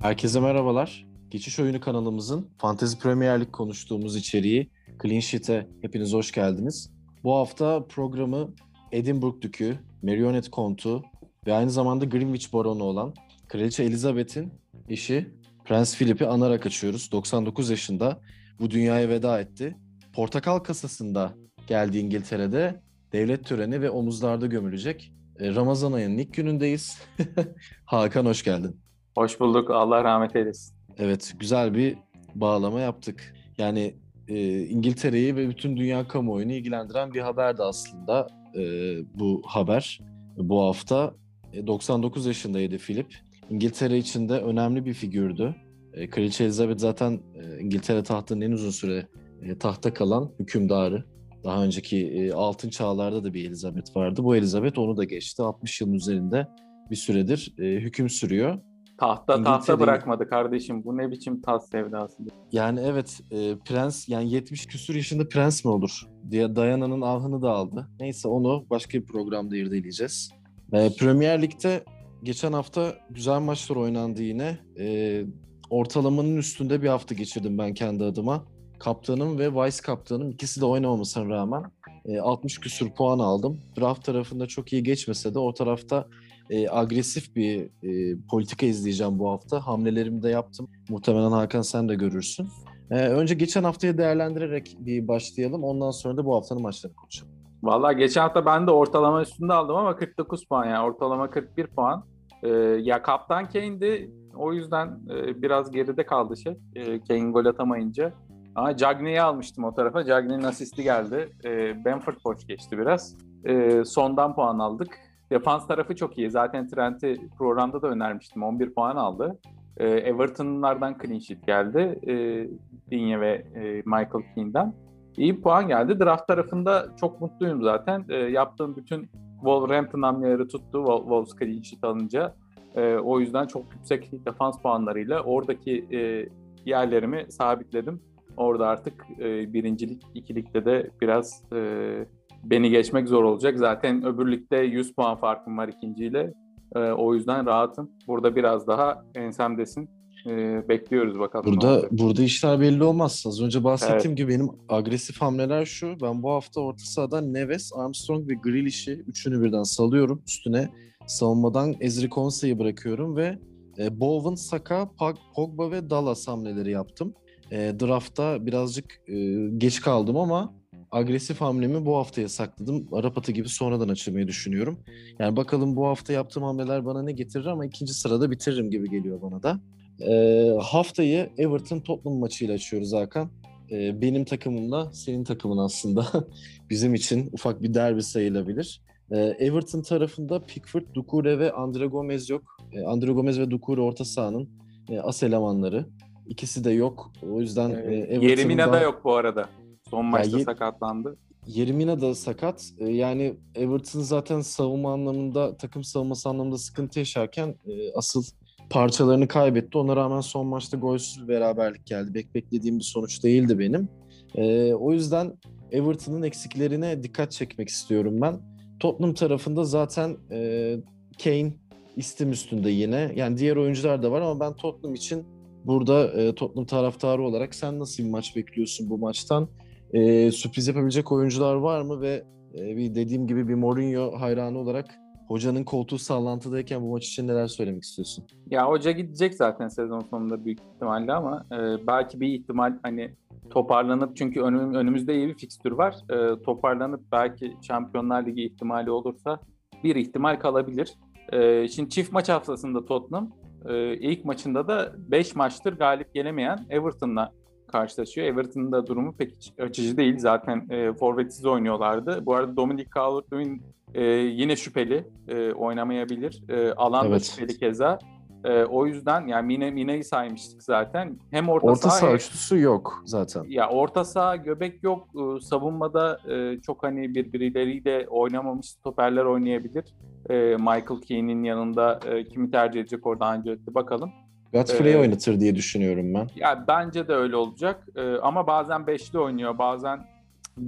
Herkese merhabalar. Geçiş Oyunu kanalımızın Fantasy Premier Lig konuştuğumuz içeriği Clean Sheet'e hepiniz hoş geldiniz. Bu hafta programı Edinburgh Dükü, Marionette Kontu ve aynı zamanda Greenwich Baronu olan Kraliçe Elizabeth'in eşi Prens Philip'i anarak açıyoruz. 99 yaşında bu dünyaya veda etti. Portakal kasasında geldi İngiltere'de devlet töreni ve omuzlarda gömülecek. E, Ramazan ayının ilk günündeyiz. Hakan hoş geldin. Hoş bulduk. Allah rahmet eylesin. Evet, güzel bir bağlama yaptık. Yani e, İngiltere'yi ve bütün dünya kamuoyunu ilgilendiren bir haberdi aslında e, bu haber. Bu hafta e, 99 yaşındaydı Philip. İngiltere için de önemli bir figürdü. E, Kraliçe Elizabeth zaten e, İngiltere tahtının en uzun süre e, tahta kalan hükümdarı. Daha önceki e, altın çağlarda da bir Elizabeth vardı. Bu Elizabeth onu da geçti. 60 yılın üzerinde bir süredir e, hüküm sürüyor. Tahta tahta bırakmadı kardeşim. Bu ne biçim taht sevdası? Yani evet e, prens yani 70 küsur yaşında prens mi olur diye Diana'nın ahını da aldı. Neyse onu başka bir programda irdeleyeceğiz. E, Premier Lig'de geçen hafta güzel maçlar oynandı yine. E, ortalamanın üstünde bir hafta geçirdim ben kendi adıma. Kaptanım ve vice kaptanım ikisi de oynamamasına rağmen e, 60 küsur puan aldım. Draft tarafında çok iyi geçmese de o tarafta e, agresif bir e, politika izleyeceğim bu hafta. Hamlelerimi de yaptım. Muhtemelen Hakan sen de görürsün. E, önce geçen haftayı değerlendirerek bir başlayalım. Ondan sonra da bu haftanın maçlarını konuşalım. Valla geçen hafta ben de ortalama üstünde aldım ama 49 puan yani ortalama 41 puan. Ee, ya kaptan Kane'di o yüzden e, biraz geride kaldı şey. E, Kane gol atamayınca. Ama Cagney'i almıştım o tarafa. Cagney'in asisti geldi. E, Benford boş geçti biraz. E, sondan puan aldık. Defans tarafı çok iyi. Zaten Trent'i programda da önermiştim. 11 puan aldı. E, Everton'lardan clean sheet geldi. E, Digne ve e, Michael Keane'den. İyi puan geldi. Draft tarafında çok mutluyum zaten. E, yaptığım bütün Wolverhampton hamleleri tuttu. Wolves clean sheet alınca. E, o yüzden çok yüksek defans puanlarıyla oradaki e, yerlerimi sabitledim. Orada artık e, birincilik, ikilikte de biraz e, beni geçmek zor olacak. Zaten öbür ligde 100 puan farkım var ikinciyle. E, o yüzden rahatım. Burada biraz daha ensemdesin. E, bekliyoruz bakalım. Burada burada işler belli olmaz. Az önce bahsettiğim evet. gibi benim agresif hamleler şu. Ben bu hafta orta sahadan Neves, Armstrong ve Grealish'i üçünü birden salıyorum. Üstüne savunmadan Ezri Konse'yi bırakıyorum ve e, Bowen, Saka, Pogba ve Dallas hamleleri yaptım. E, draftta birazcık e, geç kaldım ama agresif hamlemi bu haftaya sakladım. Arap atı gibi sonradan açılmayı düşünüyorum. Yani bakalım bu hafta yaptığım hamleler bana ne getirir ama ikinci sırada bitiririm gibi geliyor bana da. E, haftayı Everton Tottenham maçıyla açıyoruz Hakan. E, benim takımımla senin takımın aslında bizim için ufak bir derbi sayılabilir. E, Everton tarafında Pickford, Dukure ve Andre Gomez yok. E, Andre Gomez ve Dukure orta sahanın e, as elemanları. İkisi de yok. O yüzden e, Everton'da... Yerimina da yok bu arada. Son maçta ya, sakatlandı. Yerimina da sakat. Yani Everton zaten savunma anlamında, takım savunması anlamında sıkıntı yaşarken asıl parçalarını kaybetti. Ona rağmen son maçta golsüz bir beraberlik geldi. Bek beklediğim bir sonuç değildi benim. O yüzden Everton'ın eksiklerine dikkat çekmek istiyorum ben. Tottenham tarafında zaten Kane istim üstünde yine. Yani diğer oyuncular da var ama ben Tottenham için burada Tottenham taraftarı olarak sen nasıl bir maç bekliyorsun bu maçtan? E, sürpriz yapabilecek oyuncular var mı ve e, bir dediğim gibi bir Mourinho hayranı olarak hocanın koltuğu sallantıdayken bu maç için neler söylemek istiyorsun? Ya hoca gidecek zaten sezon sonunda büyük ihtimalle ama e, belki bir ihtimal hani toparlanıp çünkü önüm, önümüzde iyi bir fikstür var. E, toparlanıp belki Şampiyonlar Ligi ihtimali olursa bir ihtimal kalabilir. E, şimdi çift maç haftasında Tottenham e, ilk maçında da 5 maçtır galip gelemeyen Everton'la karşılaşıyor. Everton'ın da durumu pek açıcı değil. Zaten e, forvetsiz oynuyorlardı. Bu arada Dominic Calvert-Lewin e, yine şüpheli. E, oynamayabilir. E, alan evet. da şüpheli keza. E, o yüzden yani Mine Mine'yi saymıştık zaten. Hem orta, orta saha, saha yok zaten. Ya orta saha göbek yok. E, savunmada e, çok hani birbirleriyle oynamamış stoperler oynayabilir. E, Michael Keane'in yanında e, kimi tercih edecek orada Ancelotti bakalım. Godfrey'i ee, oynatır diye düşünüyorum ben. Ya bence de öyle olacak. Ee, ama bazen beşli oynuyor, bazen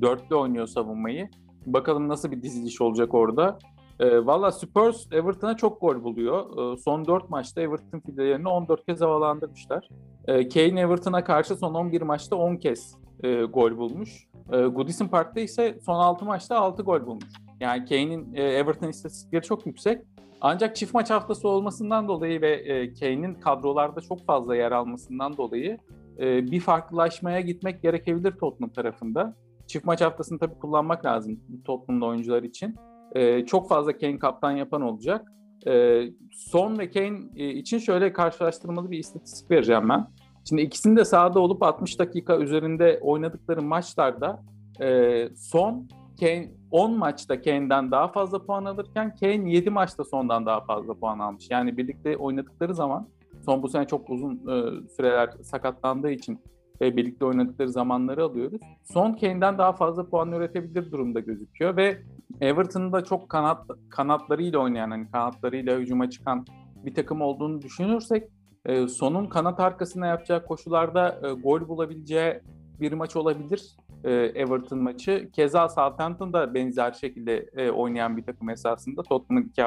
dörtlü oynuyor savunmayı. Bakalım nasıl bir diziliş olacak orada. E, Valla Spurs Everton'a çok gol buluyor. E, son 4 maçta Everton filelerini 14 kez havalandırmışlar. E, Kane Everton'a karşı son 11 maçta 10 kez e, gol bulmuş. E, Goodison Park'ta ise son 6 maçta 6 gol bulmuş. Yani Kane'in e, Everton istatistikleri çok yüksek. Ancak çift maç haftası olmasından dolayı ve e, Kane'in kadrolarda çok fazla yer almasından dolayı e, bir farklılaşmaya gitmek gerekebilir Tottenham tarafında. Çift maç haftasını tabii kullanmak lazım Tottenham'da oyuncular için. E, çok fazla Kane kaptan yapan olacak. E, Son ve Kane e, için şöyle karşılaştırmalı bir istatistik vereceğim ben. Şimdi ikisinin de sahada olup 60 dakika üzerinde oynadıkları maçlarda e, Son Kane 10 maçta Kane'den daha fazla puan alırken Kane 7 maçta Son'dan daha fazla puan almış. Yani birlikte oynadıkları zaman Son bu sene çok uzun e, süreler sakatlandığı için ve birlikte oynadıkları zamanları alıyoruz. Son Kane'den daha fazla puan üretebilir durumda gözüküyor ve Everton'da çok kanat kanatlarıyla oynayan, hani kanatlarıyla hücuma çıkan bir takım olduğunu düşünürsek e, sonun kanat arkasına yapacağı koşularda e, gol bulabileceği bir maç olabilir e, Everton maçı. Keza Southampton da benzer şekilde e, oynayan bir takım esasında. Tottenham'ın iki,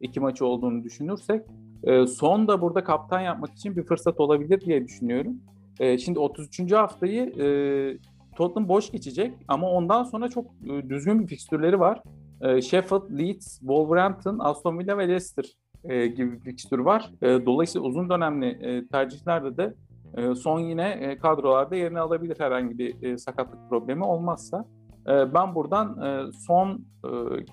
iki maçı olduğunu düşünürsek e, son da burada kaptan yapmak için bir fırsat olabilir diye düşünüyorum. E, şimdi 33. haftayı e, Tottenham boş geçecek ama ondan sonra çok e, düzgün bir fikstürleri var. E, Sheffield, Leeds, Wolverhampton, Aston Villa ve Leicester e, gibi bir fikstür var. E, dolayısıyla uzun dönemli e, tercihlerde de son yine e, kadrolarda yerini alabilir herhangi bir e, sakatlık problemi olmazsa. E, ben buradan e, son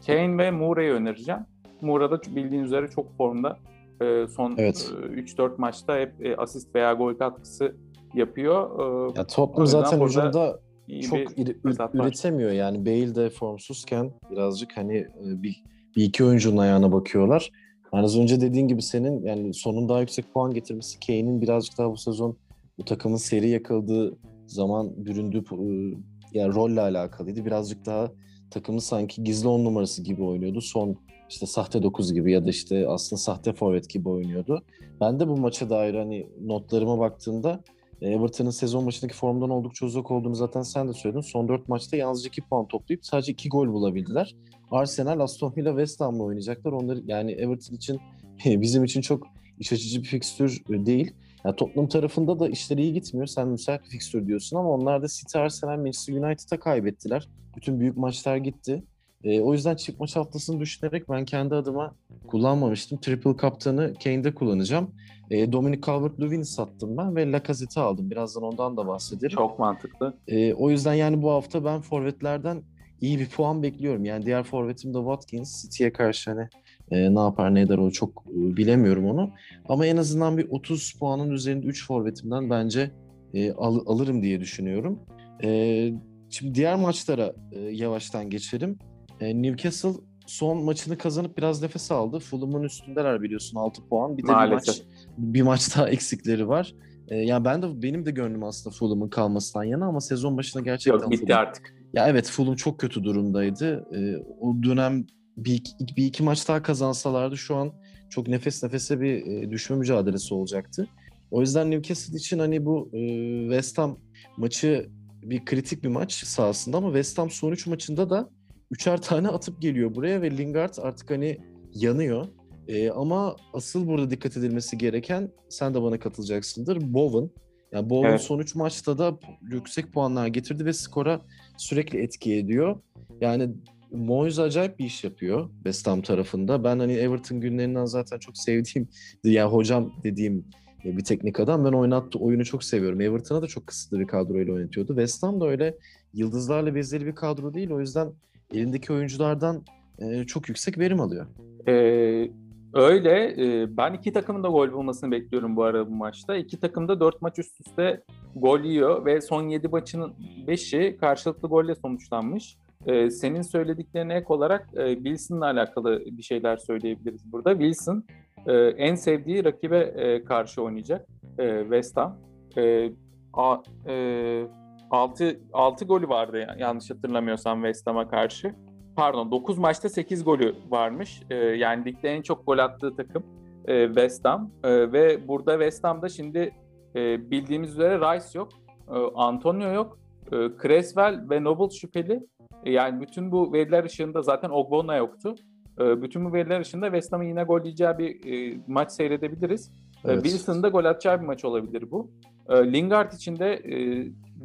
Kane ve Moure'yi önereceğim. Moura da bildiğiniz üzere çok formda. E, son evet. e, 3-4 maçta hep asist veya gol katkısı yapıyor. Ya Tottenham zaten hücumda çok ür- üretemiyor yani Bale de formsuzken birazcık hani bir, bir iki oyuncunun ayağına bakıyorlar. Yani az önce dediğin gibi senin yani sonun daha yüksek puan getirmesi Kane'in birazcık daha bu sezon bu takımın seri yakıldığı zaman büründüğü e, yani rolle alakalıydı. Birazcık daha takımı sanki gizli on numarası gibi oynuyordu. Son işte sahte 9 gibi ya da işte aslında sahte forvet gibi oynuyordu. Ben de bu maça dair hani notlarıma baktığımda e, Everton'ın sezon başındaki formdan oldukça uzak olduğunu zaten sen de söyledin. Son 4 maçta yalnızca 2 puan toplayıp sadece 2 gol bulabildiler. Arsenal, Aston Villa, West Ham'la oynayacaklar. Onları yani Everton için bizim için çok iç açıcı bir fikstür e, değil. Yani Tottenham tarafında da işleri iyi gitmiyor. Sen müsait bir fikstür diyorsun ama onlar da City, Arsenal, Manchester United'a kaybettiler. Bütün büyük maçlar gitti. E, o yüzden çift maç haftasını düşünerek ben kendi adıma kullanmamıştım. Triple kaptanı Kane'de kullanacağım. E, Dominic Calvert-Lewin'i sattım ben ve Lacazette'i aldım. Birazdan ondan da bahsederim. Çok mantıklı. E, o yüzden yani bu hafta ben forvetlerden iyi bir puan bekliyorum. Yani diğer forvetim de Watkins. City'ye karşı hani e, ne yapar ne eder o çok e, bilemiyorum onu. Ama en azından bir 30 puanın üzerinde 3 forvetimden bence e, al, alırım diye düşünüyorum. E, şimdi diğer maçlara e, yavaştan geçelim. E, Newcastle son maçını kazanıp biraz nefes aldı. Fulham'ın üstündeler biliyorsun 6 puan. Bir de Maalesef. bir maç bir maç daha eksikleri var. E, yani ben de benim de gönlüm aslında Fulham'ın kalmasından yana ama sezon başında gerçekten Yok bitti Fulham, artık. Ya evet Fulham çok kötü durumdaydı. E, o dönem bir bir iki maç daha kazansalardı şu an çok nefes nefese bir e, düşme mücadelesi olacaktı. O yüzden Newcastle için hani bu e, West Ham maçı bir kritik bir maç sahasında ama West Ham son 3 maçında da üçer tane atıp geliyor buraya ve Lingard artık hani yanıyor. E, ama asıl burada dikkat edilmesi gereken, sen de bana katılacaksındır, Bowen. Yani Bowen evet. son 3 maçta da yüksek puanlar getirdi ve skora sürekli etki ediyor. Yani Moyes acayip bir iş yapıyor West Ham tarafında. Ben hani Everton günlerinden zaten çok sevdiğim, yani hocam dediğim bir teknik adam. Ben oynattığı oyunu çok seviyorum. Everton'a da çok kısıtlı bir kadroyla oynatıyordu. West Ham da öyle yıldızlarla bezeli bir kadro değil. O yüzden elindeki oyunculardan e, çok yüksek verim alıyor. Ee, öyle. E, ben iki takımın da gol bulmasını bekliyorum bu arada bu maçta. İki takım da dört maç üst üste gol yiyor ve son yedi maçının beşi karşılıklı golle sonuçlanmış. Ee, senin söylediklerine ek olarak e, Wilson'la alakalı bir şeyler söyleyebiliriz burada. Wilson e, en sevdiği rakibe e, karşı oynayacak e, West Ham. E, a, e, 6, 6 golü vardı yanlış hatırlamıyorsam West Ham'a karşı. Pardon 9 maçta 8 golü varmış. E, yani ligde en çok gol attığı takım e, West Ham. E, ve burada West Ham'da şimdi e, bildiğimiz üzere Rice yok. E, Antonio yok. E, Creswell ve Noble şüpheli. E, yani bütün bu veriler ışığında zaten Ogbonna yoktu. E, bütün bu veriler ışığında West Ham'ın yine gol yiyeceği bir e, maç seyredebiliriz. Evet. Wilson'ın da gol atacağı bir maç olabilir bu. E, Lingard için de e,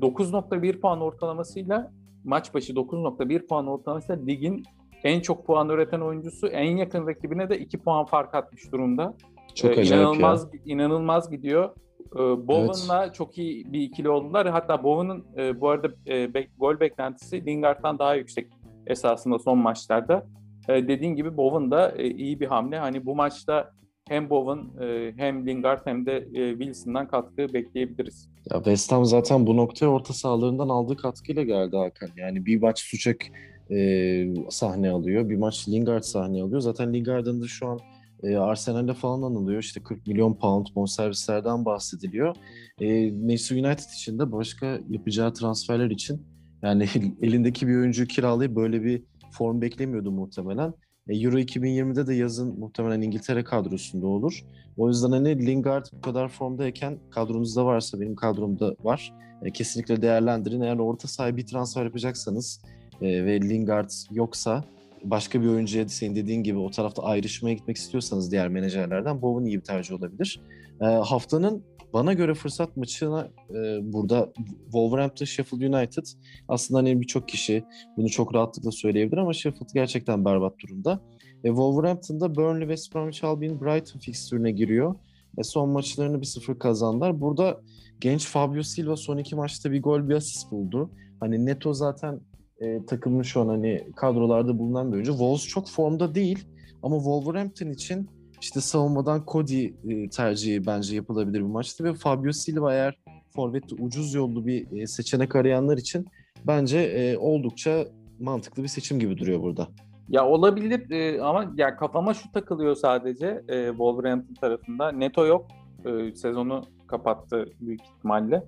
9.1 puan ortalamasıyla maç başı 9.1 puan ortalamasıyla ligin en çok puan üreten oyuncusu en yakın rakibine de 2 puan fark atmış durumda. Çok acayip inanılmaz ya. inanılmaz gidiyor. Ee, Bowen'la çok iyi bir ikili oldular. Hatta Bowen'ın e, bu arada e, bek- gol beklentisi Lingard'dan daha yüksek esasında son maçlarda. E, dediğin gibi Bowen da e, iyi bir hamle. Hani bu maçta hem Bowen e, hem Lingard hem de e, Wilson'dan katkı bekleyebiliriz. Ya West Ham zaten bu noktaya orta sahalarından aldığı katkıyla geldi Hakan. Yani bir maç Suçek e, sahne alıyor, bir maç Lingard sahne alıyor. Zaten Lingard'ın da şu an e, Arsenal'de falan anılıyor. İşte 40 milyon pound bonservislerden bahsediliyor. E, Manchester United için de başka yapacağı transferler için yani elindeki bir oyuncuyu kiralayıp böyle bir form beklemiyordu muhtemelen. E, Euro 2020'de de yazın muhtemelen İngiltere kadrosunda olur. O yüzden hani Lingard bu kadar formdayken kadronuzda varsa benim kadromda var. E, kesinlikle değerlendirin. Eğer orta sahaya bir transfer yapacaksanız e, ve Lingard yoksa başka bir oyuncuya senin dediğin gibi o tarafta ayrışmaya gitmek istiyorsanız diğer menajerlerden Bowen iyi bir tercih olabilir. E, haftanın bana göre fırsat maçına e, burada Wolverhampton Sheffield United aslında hani birçok kişi bunu çok rahatlıkla söyleyebilir ama Sheffield gerçekten berbat durumda. E, Wolverhampton'da Burnley, West Bromwich Albion, Brighton fikstürüne giriyor. E, son maçlarını 1-0 kazandılar. Burada genç Fabio Silva son iki maçta bir gol bir asist buldu. Hani Neto zaten e, takımın şu an hani kadrolarda bulunan bir oyuncu. Wolves çok formda değil ama Wolverhampton için işte savunmadan Cody e, tercihi bence yapılabilir bir maçtı ve Fabio Silva eğer forvette ucuz yollu bir e, seçenek arayanlar için bence e, oldukça mantıklı bir seçim gibi duruyor burada. Ya olabilir e, ama ya kafama şu takılıyor sadece e, Wolverhampton tarafında. Neto yok. E, sezonu kapattı büyük ihtimalle.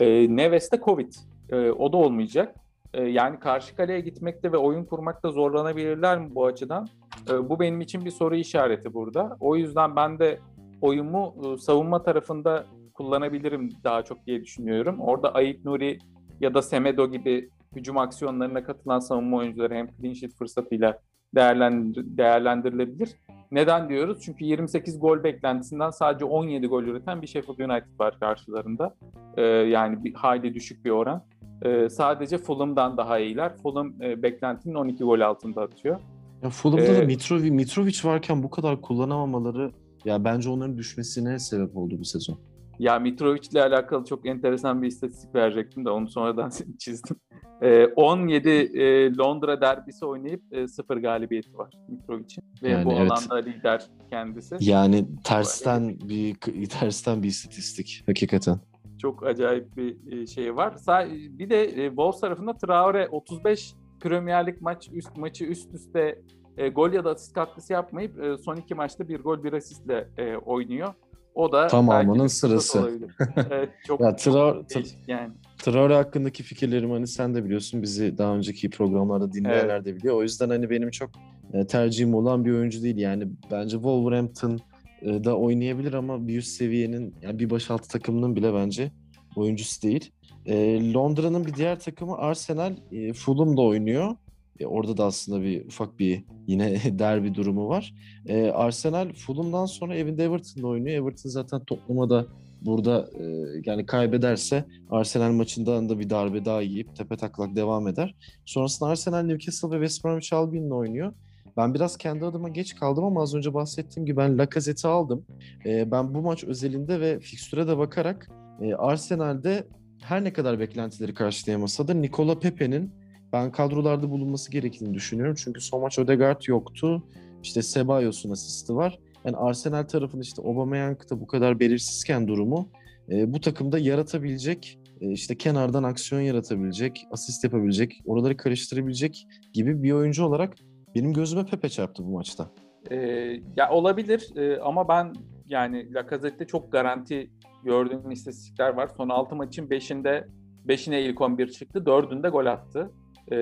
E, Neves de Covid. E, o da olmayacak. E, yani karşı kaleye gitmekte ve oyun kurmakta zorlanabilirler mi bu açıdan? E, bu benim için bir soru işareti burada. O yüzden ben de oyumu e, savunma tarafında kullanabilirim daha çok diye düşünüyorum. Orada Ayıp Nuri ya da Semedo gibi hücum aksiyonlarına katılan savunma oyuncuları hem clean sheet fırsatıyla değerlendir değerlendirilebilir. Neden diyoruz? Çünkü 28 gol beklentisinden sadece 17 gol üreten bir Sheffield United var karşılarında. Ee, yani bir hayli düşük bir oran. Ee, sadece Fulham'dan daha iyiler. Fulham e, beklentinin 12 gol altında atıyor. Ya Fulham'da Ee, da Mitrovic, Mitrovic varken bu kadar kullanamamaları ya bence onların düşmesine sebep oldu bu sezon. Ya Mitrovic ile alakalı çok enteresan bir istatistik verecektim de onu sonradan çizdim. Ee, 17 e, Londra derbisi oynayıp e, 0 galibiyeti var Mitrovic'in. Ve Yani bu evet. alanda lider kendisi. Yani tersten bir tersten bir istatistik hakikaten. Çok acayip bir e, şey var. Bir de e, Wolves tarafında Traore 35 Premier Lig maç üst maçı üst üste e, gol ya da asist katkısı yapmayıp e, son iki maçta bir gol bir asistle e, oynuyor. O da Tamamının sırası. Evet, çok, Ya Tra- çok yani. Traore hakkındaki fikirlerimi hani sen de biliyorsun bizi daha önceki programlarda dinleyenler de biliyor. O yüzden hani benim çok e, tercihim olan bir oyuncu değil. Yani bence Wolverhampton da oynayabilir ama bir üst seviyenin yani bir başaltı takımının bile bence oyuncusu değil. E, Londra'nın bir diğer takımı Arsenal e, Fulham'da oynuyor. E, orada da aslında bir ufak bir yine derbi durumu var. E, Arsenal Fulham'dan sonra evinde Everton'da oynuyor. Everton zaten topluma da burada e, yani kaybederse Arsenal maçından da bir darbe daha yiyip tepe taklak devam eder. Sonrasında Arsenal, Newcastle ve West Bromwich Albion'la oynuyor. Ben biraz kendi adıma geç kaldım ama az önce bahsettiğim gibi ben Lacazette'i aldım. E, ben bu maç özelinde ve fikstüre de bakarak e, Arsenal'de her ne kadar beklentileri karşılayamasa da Nicola Pepe'nin ben kadrolarda bulunması gerektiğini düşünüyorum. Çünkü son maç Odegaard yoktu. İşte Cebalos'un asisti var. Yani Arsenal tarafında işte Aubameyang da bu kadar belirsizken durumu e, bu takımda yaratabilecek e, işte kenardan aksiyon yaratabilecek, asist yapabilecek, oraları karıştırabilecek gibi bir oyuncu olarak benim gözüme Pepe çarptı bu maçta. Ee, ya olabilir ee, ama ben yani Lacazette'de çok garanti gördüğüm istatistikler var. Son 6 maçın 5'inde 5'ine ilk 11 çıktı. 4'ünde gol attı. Ee,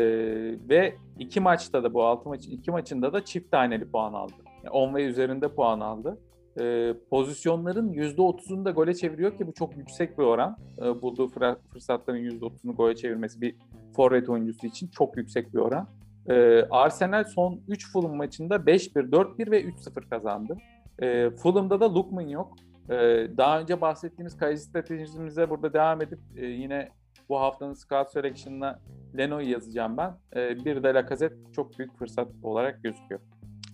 ve iki maçta da bu 6 maçın iki maçında da çift taneli puan aldı. Yani 10 ve üzerinde puan aldı. Ee, pozisyonların %30'unu da gole çeviriyor ki bu çok yüksek bir oran. Ee, bulduğu fırsatların %30'unu gole çevirmesi bir forvet oyuncusu için çok yüksek bir oran. E, Arsenal son 3 Fulham maçında 5-1, 4-1 ve 3-0 kazandı. E, Fulham'da da Lukman yok. E, daha önce bahsettiğimiz kaleci stratejimize burada devam edip e, yine bu haftanın Scout Selection'ına Leno'yu yazacağım ben. E, bir de Lacazette çok büyük fırsat olarak gözüküyor.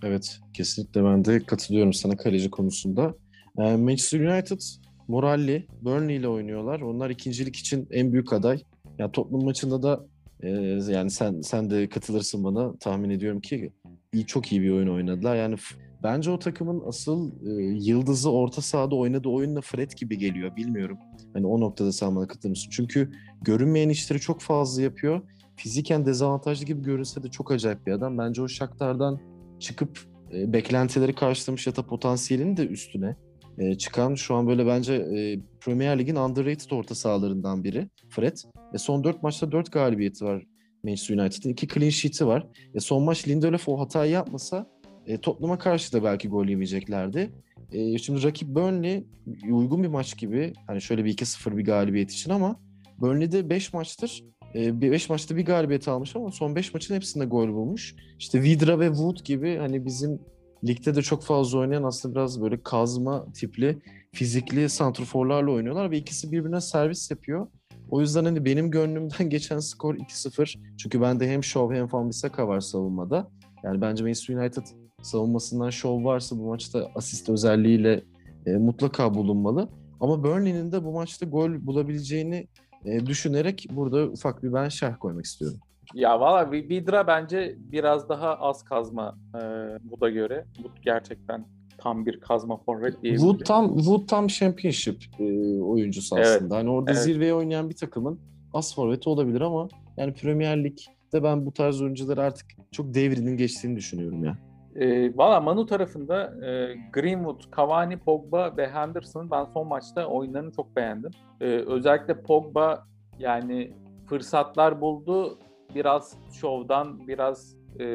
Evet, kesinlikle ben de katılıyorum sana kaleci konusunda. E, Manchester United moralli, Burnley ile oynuyorlar. Onlar ikincilik için en büyük aday. Ya Tottenham maçında da e, yani sen sen de katılırsın bana tahmin ediyorum ki iyi çok iyi bir oyun oynadılar. Yani bence o takımın asıl e, yıldızı orta sahada oynadığı oyunla Fred gibi geliyor. Bilmiyorum. Hani o noktada sen bana katılır mısın? Çünkü görünmeyen işleri çok fazla yapıyor. Fiziken dezavantajlı gibi görünse de çok acayip bir adam. Bence o Shakhtar'dan çıkıp e, beklentileri karşılamış ya da potansiyelini de üstüne e, çıkan şu an böyle bence e, Premier Lig'in underrated orta sahalarından biri Fred. E, son 4 maçta 4 galibiyeti var Manchester United'ın. 2 clean sheet'i var. E, son maç Lindelöf o hatayı yapmasa e, Tottenham'a karşı da belki gol yemeyeceklerdi. E, şimdi rakip Burnley uygun bir maç gibi. Hani şöyle bir 2-0 bir galibiyet için ama Burnley'de 5 maçtır 5 e, maçta bir galibiyet almış ama son 5 maçın hepsinde gol bulmuş. İşte Vidra ve Wood gibi hani bizim ligde de çok fazla oynayan aslında biraz böyle kazma tipli fizikli santrforlarla oynuyorlar ve ikisi birbirine servis yapıyor. O yüzden hani benim gönlümden geçen skor 2-0. Çünkü bende hem Shaw hem Van Bissaka var savunmada. Yani bence Manchester United savunmasından Shaw varsa bu maçta asist özelliğiyle e, mutlaka bulunmalı. Ama Burnley'nin de bu maçta gol bulabileceğini e, düşünerek burada ufak bir ben şerh koymak istiyorum. Ya valla Vidra bence biraz daha az kazma e, Wood'a göre. Wood gerçekten tam bir kazma forvet diyebilirim. Wood tam, Wood tam championship e, oyuncusu aslında. Evet. Hani orada evet. zirveye oynayan bir takımın az forveti olabilir ama yani Premier Lig'de ben bu tarz oyuncuları artık çok devrinin geçtiğini düşünüyorum ya. E, Valla Manu tarafında e, Greenwood, Cavani, Pogba ve Henderson ben son maçta oyunlarını çok beğendim. E, özellikle Pogba yani fırsatlar buldu. Biraz şovdan, biraz e,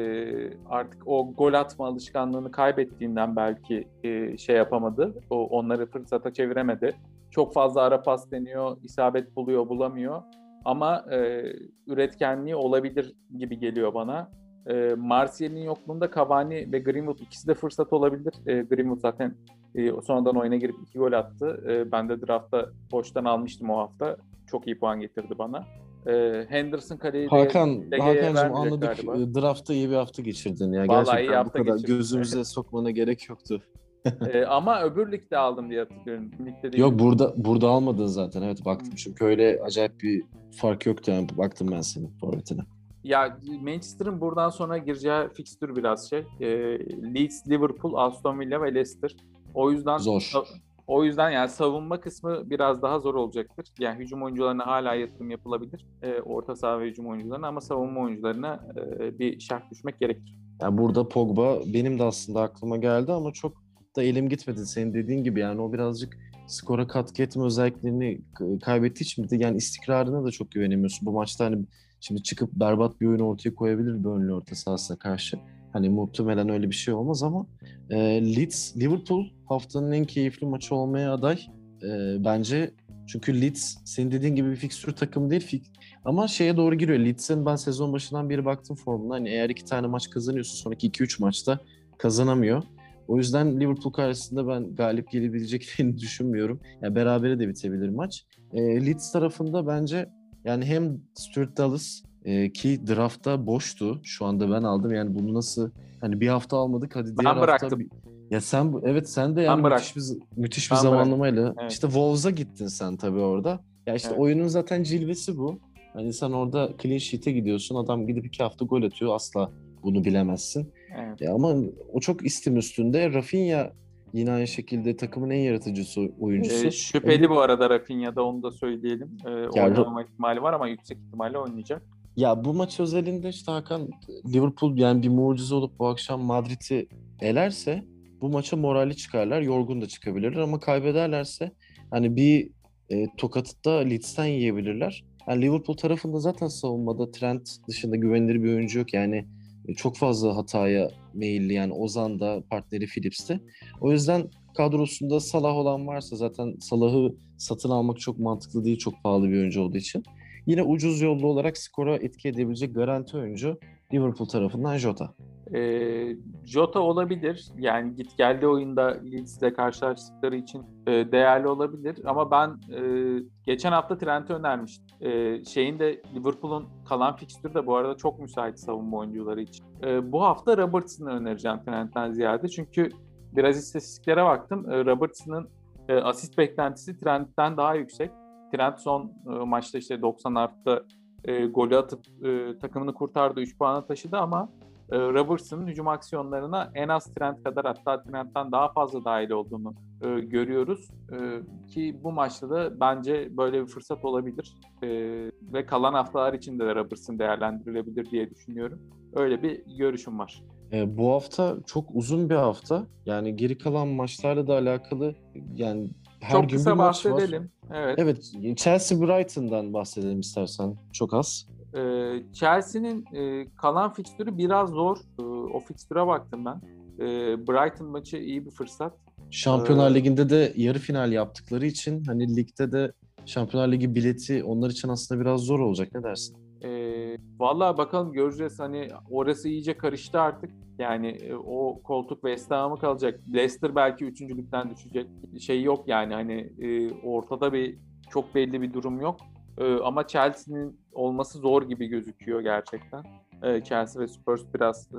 artık o gol atma alışkanlığını kaybettiğinden belki e, şey yapamadı. O onları fırsata çeviremedi. Çok fazla ara pas deniyor, isabet buluyor, bulamıyor. Ama e, üretkenliği olabilir gibi geliyor bana. E, Martial'in yokluğunda Cavani ve Greenwood ikisi de fırsat olabilir. E, Greenwood zaten e, sonradan oyuna girip iki gol attı. E, ben de draftta boştan almıştım o hafta. Çok iyi puan getirdi bana. E, Henderson kaleyi Hakan, Hakan'cığım anladık. Galiba. E, draftta iyi bir hafta geçirdin ya. Vallahi Gerçekten iyi hafta bu kadar geçirdim. gözümüze sokmana gerek yoktu. e, ama öbür ligde aldım diye hatırlıyorum. Ligde değil. Yok burada burada almadın zaten. Evet baktım çünkü öyle acayip bir fark yoktu yani baktım ben senin forvetine. Ya Manchester'ın buradan sonra gireceği fikstür biraz şey. E, Leeds, Liverpool, Aston Villa ve Leicester. O yüzden zor. O yüzden yani savunma kısmı biraz daha zor olacaktır. Yani hücum oyuncularına hala yatırım yapılabilir. E, orta saha ve hücum oyuncularına ama savunma oyuncularına e, bir şart düşmek gerekir. Yani burada Pogba benim de aslında aklıma geldi ama çok da elim gitmedi. Senin dediğin gibi yani o birazcık skora katkı etme özelliklerini kaybettiği için bir de yani istikrarına da çok güvenemiyorsun. Bu maçta hani Şimdi çıkıp berbat bir oyun ortaya koyabilir Burnley orta sahasına karşı. Hani muhtemelen öyle bir şey olmaz ama e, Leeds, Liverpool haftanın en keyifli maçı olmaya aday. E, bence çünkü Leeds senin dediğin gibi bir fikstür takım değil. Fik ama şeye doğru giriyor. Leeds'in ben sezon başından beri baktım formuna. Hani eğer iki tane maç kazanıyorsa sonraki 2-3 maçta kazanamıyor. O yüzden Liverpool karşısında ben galip gelebileceklerini düşünmüyorum. Yani berabere de bitebilir maç. E, Leeds tarafında bence yani hem Stuart Dallas e, ki draftta boştu. Şu anda ben aldım. Yani bunu nasıl hani bir hafta almadık hadi diğer ben bıraktım. hafta ya sen evet sen de yani müthiş bir müthiş bir ben zamanlamayla evet. işte Wolves'a gittin sen tabii orada. Ya işte evet. oyunun zaten cilvesi bu. Hani sen orada clean sheet'e gidiyorsun. Adam gidip iki hafta gol atıyor. Asla bunu bilemezsin. Evet. Ya ama o çok istim üstünde. Rafinha Yine aynı şekilde takımın en yaratıcısı oyuncusu. E, şüpheli e, bu arada Rafinha'da onu da söyleyelim. E, oynama ihtimali var ama yüksek ihtimalle oynayacak. Ya bu maç özelinde işte Hakan Liverpool yani bir mucize olup bu akşam Madrid'i elerse bu maça morali çıkarlar. Yorgun da çıkabilirler ama kaybederlerse hani bir e, tokatı da Leeds'ten yiyebilirler. Yani Liverpool tarafında zaten savunmada Trent dışında güvenilir bir oyuncu yok. Yani e, çok fazla hataya meyilli yani Ozan da partneri Phillips'te. O yüzden kadrosunda Salah olan varsa zaten Salah'ı satın almak çok mantıklı değil çok pahalı bir oyuncu olduğu için. Yine ucuz yollu olarak skora etki edebilecek garanti oyuncu Liverpool tarafından Jota. E, Jota olabilir. Yani git geldi oyunda Leeds'le karşılaştıkları için e, değerli olabilir. Ama ben e, geçen hafta Trent'i önermiştim. E, şeyin de Liverpool'un kalan fikstürü de bu arada çok müsait savunma oyuncuları için. E, bu hafta Robertson'ı önereceğim Trent'ten ziyade. Çünkü biraz istatistiklere baktım. E, Robertson'ın e, asist beklentisi Trent'ten daha yüksek. Trent son e, maçta işte 90 artı e, golü atıp e, takımını kurtardı, 3 puana taşıdı ama e, Robertson'ın hücum aksiyonlarına en az Trent kadar hatta Trent'ten daha fazla dahil olduğunu e, görüyoruz. E, ki bu maçta da bence böyle bir fırsat olabilir. E, ve kalan haftalar için de Robertson değerlendirilebilir diye düşünüyorum. Öyle bir görüşüm var. E, bu hafta çok uzun bir hafta. Yani geri kalan maçlarla da alakalı yani her çok gün kısa bir maç bahsedelim. var. Evet. Evet, Chelsea Brighton'dan bahsedelim istersen. Çok az. Ee, Chelsea'nin e, kalan fikstürü biraz zor. Ee, o fikstüre baktım ben. Ee, Brighton maçı iyi bir fırsat. Şampiyonlar Ee, Ligi'nde de yarı final yaptıkları için hani ligde de Şampiyonlar Ligi bileti onlar için aslında biraz zor olacak. Ne dersin? Vallahi bakalım göreceğiz. Hani orası iyice karıştı artık. Yani e, o koltuk West Ham'a kalacak? Leicester belki üçüncülükten düşecek. Şey yok yani hani e, ortada bir çok belli bir durum yok. E, ama Chelsea'nin olması zor gibi gözüküyor gerçekten. Chelsea ve Spurs biraz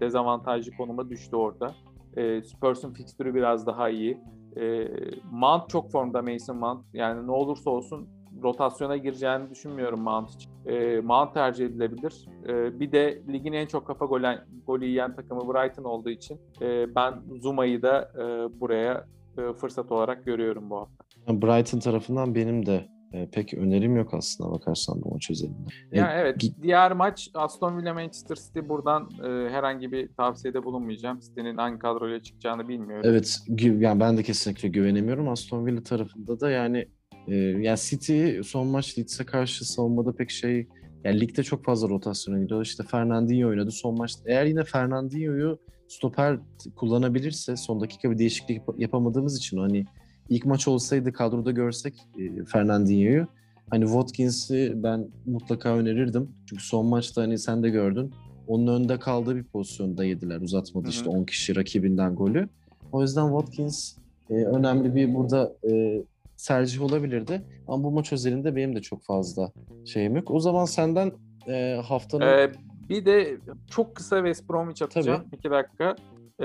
dezavantajlı konuma düştü orada. E, Spurs'un fikstürü biraz daha iyi. E, Mount çok formda Mason Mount. Yani ne olursa olsun rotasyona gireceğini düşünmüyorum Mount için. E, Mount tercih edilebilir. E, bir de ligin en çok kafa golü, golü yiyen takımı Brighton olduğu için e, ben Zuma'yı da e, buraya e, fırsat olarak görüyorum bu hafta. Brighton tarafından benim de e, pek önerim yok aslında bakarsan bu maç özelinde. E, Yani evet diğer maç Aston Villa Manchester City buradan e, herhangi bir tavsiyede bulunmayacağım. City'nin hangi kadroyla çıkacağını bilmiyorum. Evet, yani ben de kesinlikle güvenemiyorum. Aston Villa tarafında da yani e, yani City son maç Leeds'e karşı savunmada pek şey yani ligde çok fazla rotasyona gidiyor. İşte Fernandinho oynadı son maçta. Eğer yine Fernandinho'yu stoper kullanabilirse son dakika bir değişiklik yap- yapamadığımız için hani ilk maç olsaydı kadroda görsek e, Fernandinho'yu hani Watkins'i ben mutlaka önerirdim. Çünkü son maçta hani sen de gördün. Onun önde kaldığı bir pozisyonda yediler. Uzatmadı Hı hı. işte 10 kişi rakibinden golü. O yüzden Watkins e, önemli bir burada e, tercih olabilirdi. Ama bu maç özelinde benim de çok fazla şeyim yok. O zaman senden e, haftanın Ee, bir de çok kısa West Bromwich atacağım. Tabii. İki dakika. Ee,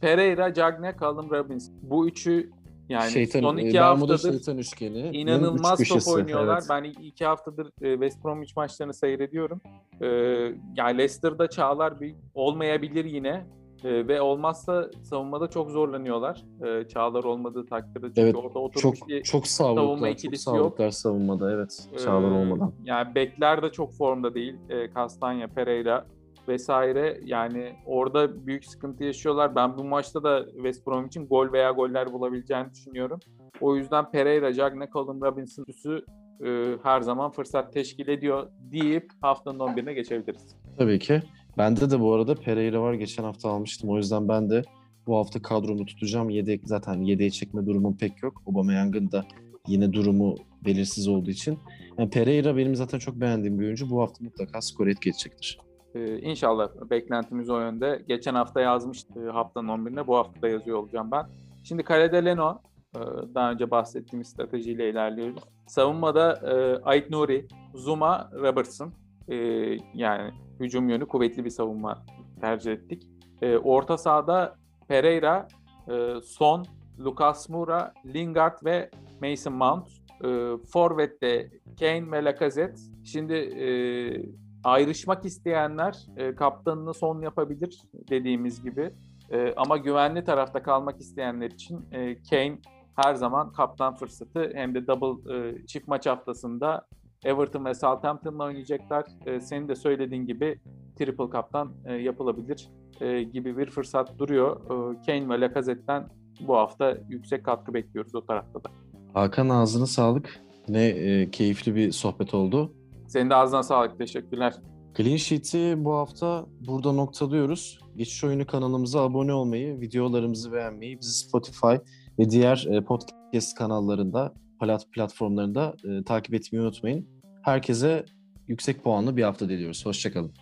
Pereira, Cagney, Callum Robbins. Bu üçü yani şeytan, son e, iki Bermuda haftadır şeytan üçgeni. inanılmaz üç top köşesi, oynuyorlar. evet. Ben iki haftadır e, West Bromwich maçlarını seyrediyorum. Ee, yani Leicester'da Çağlar bir olmayabilir yine. Ee, ve olmazsa savunmada çok zorlanıyorlar. Ee, Çağlar olmadığı takdirde çünkü Evet, orada oturmuş Çok bir çok savunma sağlıklar, çok ikilisi yok. savunmada evet. Çağlar Ee, olmadan. Yani bekler de çok formda değil. Ee, Castanya, Pereira vesaire. Yani orada büyük sıkıntı yaşıyorlar. Ben bu maçta da West Brom için gol veya goller bulabileceğini düşünüyorum. O yüzden Pereira, Cagney, Callum Robinson üçlüsü e, her zaman fırsat teşkil ediyor deyip haftanın 11'ine geçebiliriz. Tabii ki. Bende de bu arada Pereira var. Geçen hafta almıştım. O yüzden ben de bu hafta kadromu tutacağım. Yedek zaten yedeğe çekme durumum pek yok. Aubameyang'ın da yine durumu belirsiz olduğu için. Yani Pereira benim zaten çok beğendiğim bir oyuncu. Bu hafta mutlaka skor etki edecektir. Ee, inşallah beklentimiz o yönde. Geçen hafta yazmıştı haftanın 11'ine. Bu hafta da yazıyor olacağım ben. Şimdi kalede Leno. Ee, Daha önce bahsettiğimiz stratejiyle ilerliyoruz. Savunmada e, Ait Nuri, Zuma, Robertson. Ee, yani hücum yönü kuvvetli bir savunma tercih ettik. Ee, orta sahada Pereira, e, Son, Lucas Moura, Lingard ve Mason Mount. Ee, Forvet'te Kane ve Lacazette. Şimdi e, ayrışmak isteyenler e, kaptanını son yapabilir dediğimiz gibi. E, ama güvenli tarafta kalmak isteyenler için e, Kane her zaman kaptan fırsatı hem de double e, çift maç haftasında Everton ve Southampton'la oynayacaklar. E, senin de söylediğin gibi triple kaptan e, yapılabilir e, gibi bir fırsat duruyor. E, Kane ve Lacazette'den bu hafta yüksek katkı bekliyoruz o tarafta da. Hakan ağzına sağlık. Ne e, keyifli bir sohbet oldu. Senin de ağzına sağlık. Teşekkürler. Clean Sheet'i bu hafta burada noktalıyoruz. Geçiş Oyunu kanalımıza abone olmayı, videolarımızı beğenmeyi, bizi Spotify ve diğer podcast kanallarında, plat platformlarında e, takip etmeyi unutmayın. Herkese yüksek puanlı bir hafta diliyoruz. Hoşçakalın.